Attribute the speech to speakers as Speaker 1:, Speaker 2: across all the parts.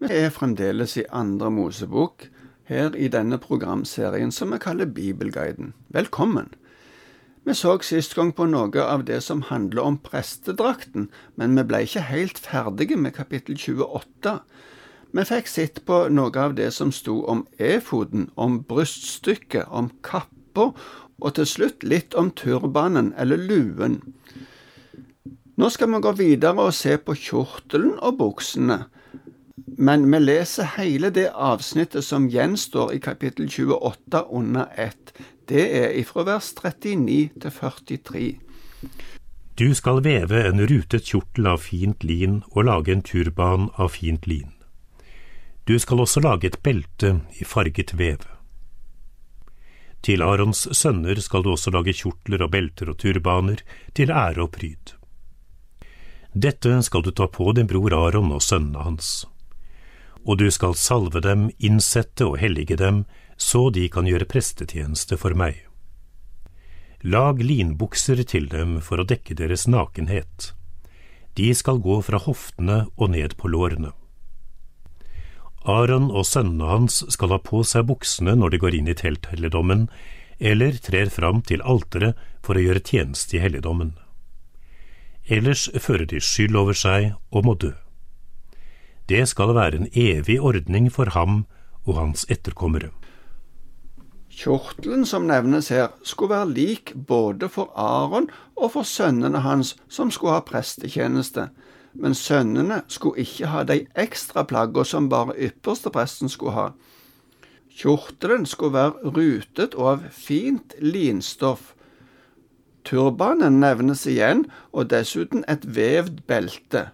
Speaker 1: Vi er fremdeles i andre Mosebok, her i denne programserien som vi kaller Bibelguiden. Velkommen! Vi så sist gang på noe av det som handler om prestedrakten, men vi ble ikke helt ferdige med kapittel 28. Vi fikk sett på noe av det som sto om efoden, om bryststykket, om kappa, og til slutt litt om turbanen, eller luen. Nå skal vi gå videre og se på kjortelen og buksene men vi leser hele det avsnittet som gjenstår i kapittel 28 under ett. Det er ifra vers 39 til 43.
Speaker 2: Du skal veve en rutet kjortel av fint lin og lage en turban av fint lin. Du skal også lage et belte i farget vev. Til Arons sønner skal du også lage kjortler og belter og turbaner til ære og pryd. Dette skal du ta på din bror Aron og sønnene hans og du skal salve dem, innsette og hellige dem, så de kan gjøre prestetjeneste for meg. Lag linbukser til dem for å dekke deres nakenhet. De skal gå fra hoftene og ned på lårene. Aron og sønnene hans skal ha på seg buksene når de går inn i telthelligdommen, eller trer fram til alteret for å gjøre tjeneste i helligdommen. Ellers fører de skyld over seg og må dø. Det skal være en evig ordning for ham og hans etterkommere.
Speaker 1: Kjortelen som nevnes her, skulle være lik både for Aron og for sønnene hans som skulle ha prestetjeneste, men sønnene skulle ikke ha de ekstra plaggene som bare ypperstepresten skulle ha. Kjortelen skulle være rutet og av fint linstoff. Turbanen nevnes igjen, og dessuten et vevd belte.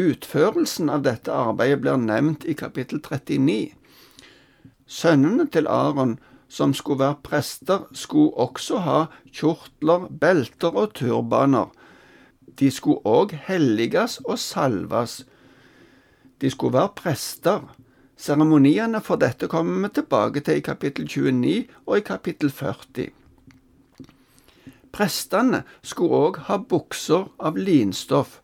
Speaker 1: Utførelsen av dette arbeidet blir nevnt i kapittel 39. Sønnene til Aron, som skulle være prester, skulle også ha kjortler, belter og turbaner. De skulle òg helliges og salves. De skulle være prester. Seremoniene for dette kommer vi tilbake til i kapittel 29 og i kapittel 40. Prestene skulle òg ha bukser av linstoff.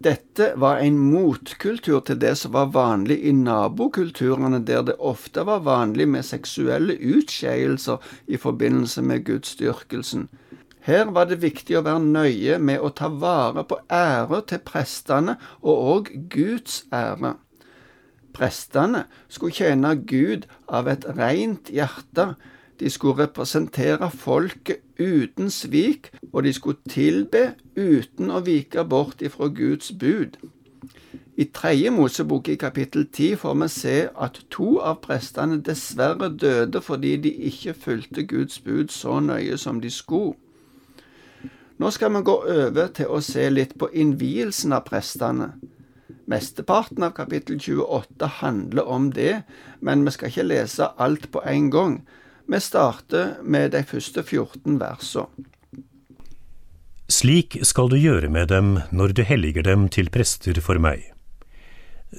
Speaker 1: Dette var en motkultur til det som var vanlig i nabokulturene, der det ofte var vanlig med seksuelle utskeielser i forbindelse med gudsdyrkelsen. Her var det viktig å være nøye med å ta vare på ære til prestene, og òg Guds ære. Prestene skulle tjene Gud av et rent hjerte, de skulle representere folket uten svik, og de skulle tilbe uten å vike bort ifra Guds bud. I tredje Mosebok i kapittel ti får vi se at to av prestene dessverre døde fordi de ikke fulgte Guds bud så nøye som de skulle. Nå skal vi gå over til å se litt på innvielsen av prestene. Mesteparten av kapittel 28 handler om det, men vi skal ikke lese alt på en gang. Vi starter med de første 14 versene.
Speaker 2: Slik skal du gjøre med dem når du helliger dem til prester for meg.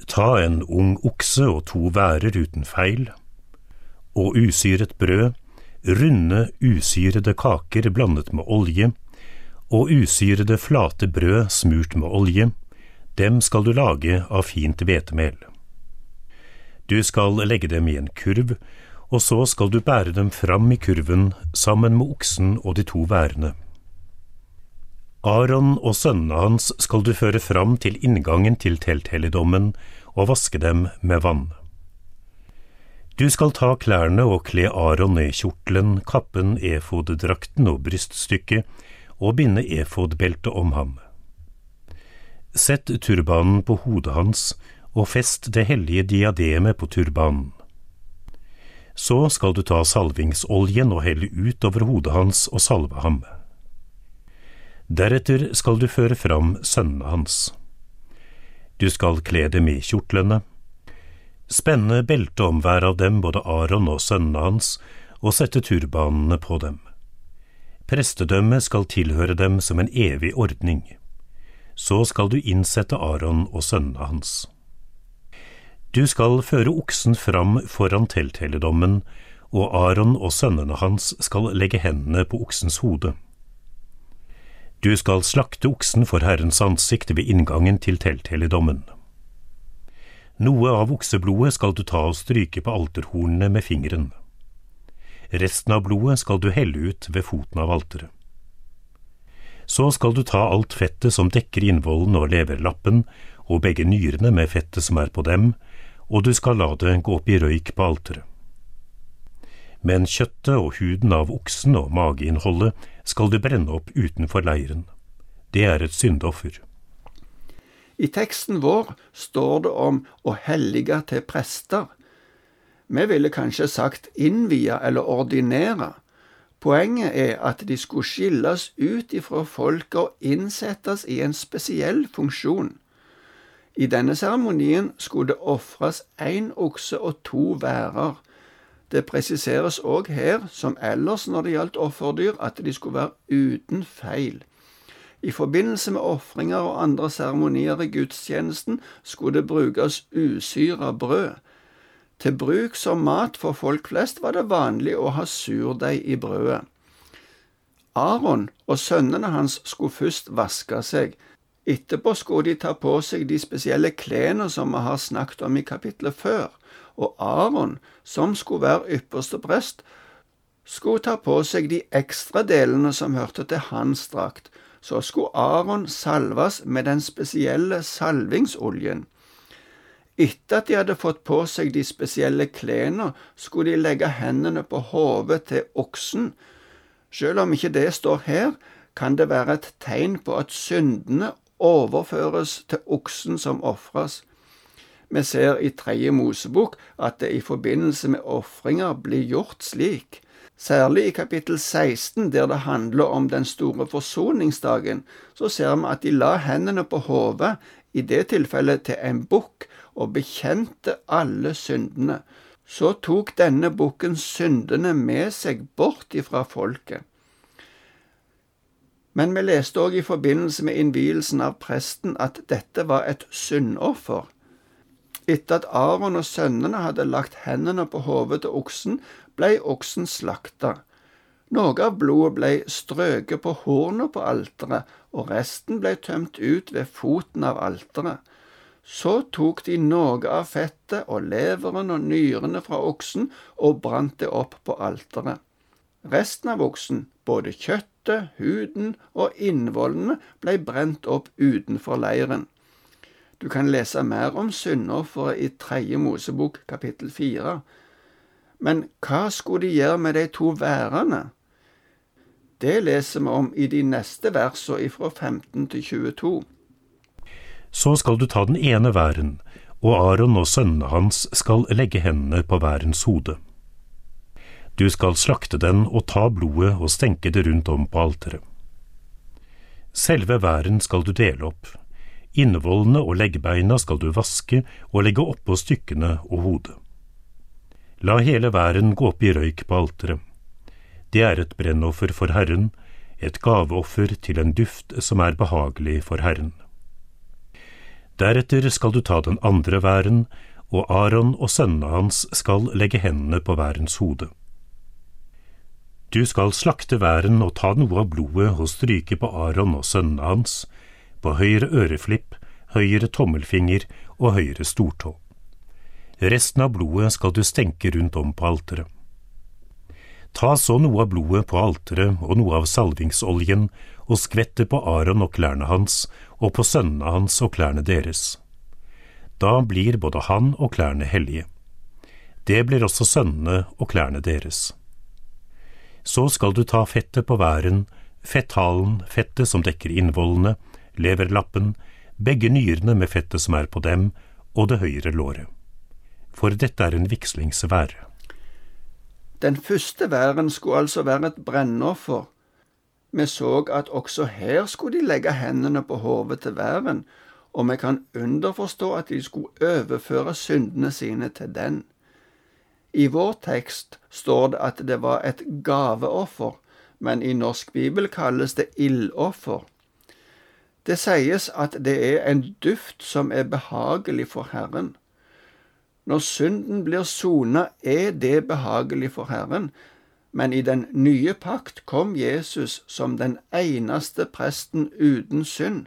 Speaker 2: Ta en ung okse og to værer uten feil, og usyret brød, runde usyrede kaker blandet med olje, og usyrede flate brød smurt med olje, dem skal du lage av fint hvetemel. Du skal legge dem i en kurv og så skal du bære dem fram i kurven sammen med oksen og de to værene. Aron og sønnene hans skal du føre fram til inngangen til telthelligdommen og vaske dem med vann. Du skal ta klærne og kle Aron i kjortelen, kappen, efoddrakten og bryststykket, og binde efodbeltet om ham. Sett turbanen på hodet hans, og fest det hellige diademet på turbanen. Så skal du ta salvingsoljen og helle ut over hodet hans og salve ham. Deretter skal du føre fram sønnene hans. Du skal kle dem i kjortlene, spenne beltet om hver av dem, både Aron og sønnene hans, og sette turbanene på dem. Prestedømmet skal tilhøre dem som en evig ordning. Så skal du innsette Aron og sønnene hans. Du skal føre oksen fram foran telthelligdommen, og Aron og sønnene hans skal legge hendene på oksens hode. Du skal slakte oksen for Herrens ansikt ved inngangen til telthelligdommen. Noe av okseblodet skal du ta og stryke på alterhornene med fingeren. Resten av blodet skal du helle ut ved foten av alteret. Så skal du ta alt fettet som dekker innvollen og leverlappen, og begge nyrene med fettet som er på dem, og du skal la det gå opp i røyk på alteret. Men kjøttet og huden av oksen og mageinnholdet skal du brenne opp utenfor leiren. Det er et syndoffer.
Speaker 1: I teksten vår står det om å hellige til prester. Vi ville kanskje sagt innvie eller ordinere. Poenget er at de skulle skilles ut ifra folket og innsettes i en spesiell funksjon. I denne seremonien skulle det ofres én okse og to værer. Det presiseres òg her, som ellers når det gjaldt offerdyr, at de skulle være uten feil. I forbindelse med ofringer og andre seremonier i gudstjenesten skulle det brukes usyra brød. Til bruk som mat for folk flest var det vanlig å ha surdeig i brødet. Aron og sønnene hans skulle først vaske seg. Etterpå skulle de ta på seg de spesielle klærne som vi har snakket om i kapitlet før, og Aron, som skulle være ypperste prest, skulle ta på seg de ekstra delene som hørte til hans drakt. Så skulle Aron salves med den spesielle salvingsoljen. Etter at de hadde fått på seg de spesielle klærne, skulle de legge hendene på hodet til oksen. Selv om ikke det står her, kan det være et tegn på at syndene overføres til oksen som ofres. Vi ser i Tredje Mosebok at det i forbindelse med ofringer blir gjort slik. Særlig i kapittel 16, der det handler om den store forsoningsdagen, så ser vi at de la hendene på hodet, i det tilfellet til en bukk, og bekjente alle syndene. Så tok denne bukken syndene med seg bort ifra folket. Men vi leste òg i forbindelse med innvielsen av presten at dette var et syndoffer. Etter at Aron og sønnene hadde lagt hendene på hodet til oksen, blei oksen slakta. Noe av blodet blei strøket på hornet på alteret, og resten blei tømt ut ved foten av alteret. Så tok de noe av fettet og leveren og nyrene fra oksen og brant det opp på alteret. Resten av oksen, både kjøttet, huden og innvollene, blei brent opp utenfor leiren. Du kan lese mer om syndofferet i Tredje Mosebok kapittel fire. Men hva skulle de gjøre med de to værene? Det leser vi om i de neste versene fra 15 til 22.
Speaker 2: Så skal du ta den ene væren, og Aron og sønnene hans skal legge hendene på værens hode. Du skal slakte den og ta blodet og stenke det rundt om på alteret. Selve væren skal du dele opp. Innvollene og leggbeina skal du vaske og legge oppå stykkene og hodet. La hele væren gå opp i røyk på alteret. Det er et brennoffer for Herren, et gaveoffer til en duft som er behagelig for Herren. Deretter skal du ta den andre væren, og Aron og sønnene hans skal legge hendene på værens hode. Du skal slakte væren og ta noe av blodet og stryke på Aron og sønnene hans, på høyre øreflipp, høyre tommelfinger og høyre stortå. Resten av blodet skal du stenke rundt om på alteret. Ta så noe av blodet på alteret og noe av salvingsoljen og skvett det på Aron og klærne hans og på sønnene hans og klærne deres. Da blir både han og klærne hellige. Det blir også sønnene og klærne deres. Så skal du ta fettet på væren, fetthalen, fettet som dekker innvollene, leverlappen, begge nyrene med fettet som er på dem, og det høyre låret. For dette er en vigslingsvære.
Speaker 1: Den første væren skulle altså være et brennoffer. Vi så at også her skulle de legge hendene på hodet til væren, og vi kan underforstå at de skulle overføre syndene sine til den. I vår tekst står det at det var et gaveoffer, men i norsk bibel kalles det ildoffer. Det sies at det er en duft som er behagelig for Herren. Når synden blir sona, er det behagelig for Herren, men i den nye pakt kom Jesus som den eneste presten uten synd.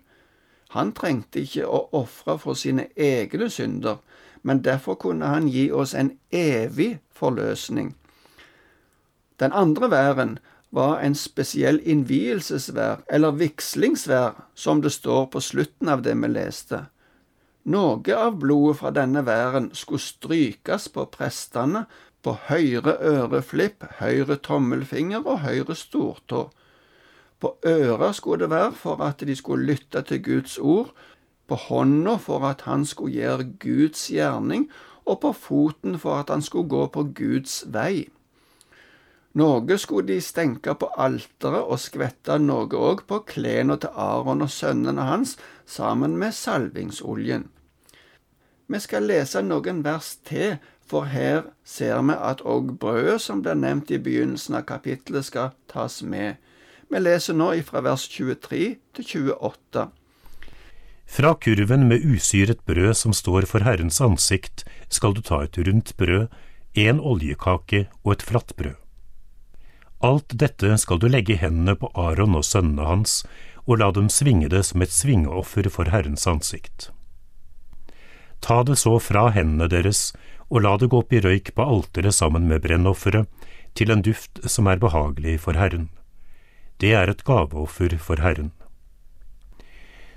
Speaker 1: Han trengte ikke å ofre for sine egne synder, men derfor kunne han gi oss en evig forløsning. Den andre væren var en spesiell innvielsesvær, eller vigslingsvær, som det står på slutten av det vi leste. Noe av blodet fra denne væren skulle strykes på prestene på høyre øreflipp, høyre tommelfinger og høyre stortå. På øret skulle det være for at de skulle lytte til Guds ord, på hånda for at han skulle gjøre Guds gjerning, og på foten for at han skulle gå på Guds vei. Noe skulle de stenke på alteret og skvette noe òg på klærne til Aron og sønnene hans sammen med salvingsoljen. Vi skal lese noen vers til, for her ser vi at òg brødet som ble nevnt i begynnelsen av kapittelet, skal tas med. Vi leser nå fra vers 23 til 28.
Speaker 2: Fra kurven med usyret brød som står for Herrens ansikt, skal du ta et rundt brød, en oljekake og et flatt brød. Alt dette skal du legge i hendene på Aron og sønnene hans, og la dem svinge det som et svingeoffer for Herrens ansikt. Ta det så fra hendene deres, og la det gå opp i røyk på alteret sammen med brennofferet, til en duft som er behagelig for Herren. Det er et gaveoffer for Herren.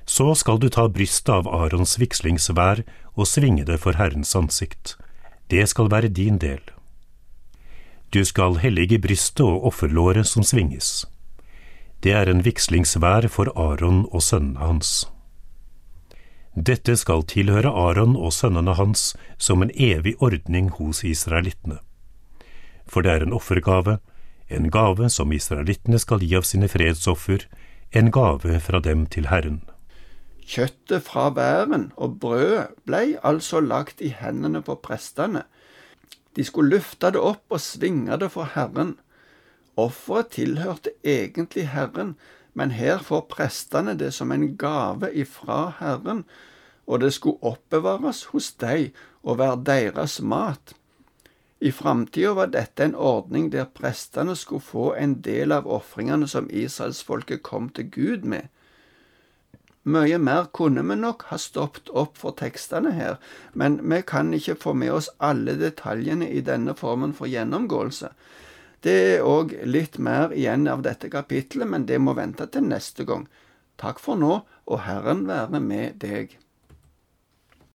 Speaker 2: Så skal du ta brystet av Arons vigslingsvær og svinge det for Herrens ansikt. Det skal være din del. Du skal hellige brystet og offerlåret som svinges. Det er en vigslingsvær for Aron og sønnene hans. Dette skal tilhøre Aron og sønnene hans som en evig ordning hos israelittene. For det er en offergave, en gave som israelittene skal gi av sine fredsoffer, en gave fra dem til Herren.
Speaker 1: Kjøttet fra væren og brødet blei altså lagt i hendene på prestene. De skulle løfte det opp og svinge det for Herren. Offeret tilhørte egentlig Herren, men her får prestene det som en gave ifra Herren, og det skulle oppbevares hos deg og være deres mat. I framtida var dette en ordning der prestene skulle få en del av ofringene som israelsfolket kom til Gud med. Mye mer kunne vi nok ha stoppet opp for tekstene her, men vi kan ikke få med oss alle detaljene i denne formen for gjennomgåelse. Det er òg litt mer igjen av dette kapittelet, men det må vente til neste gang. Takk for nå, og Herren være med deg.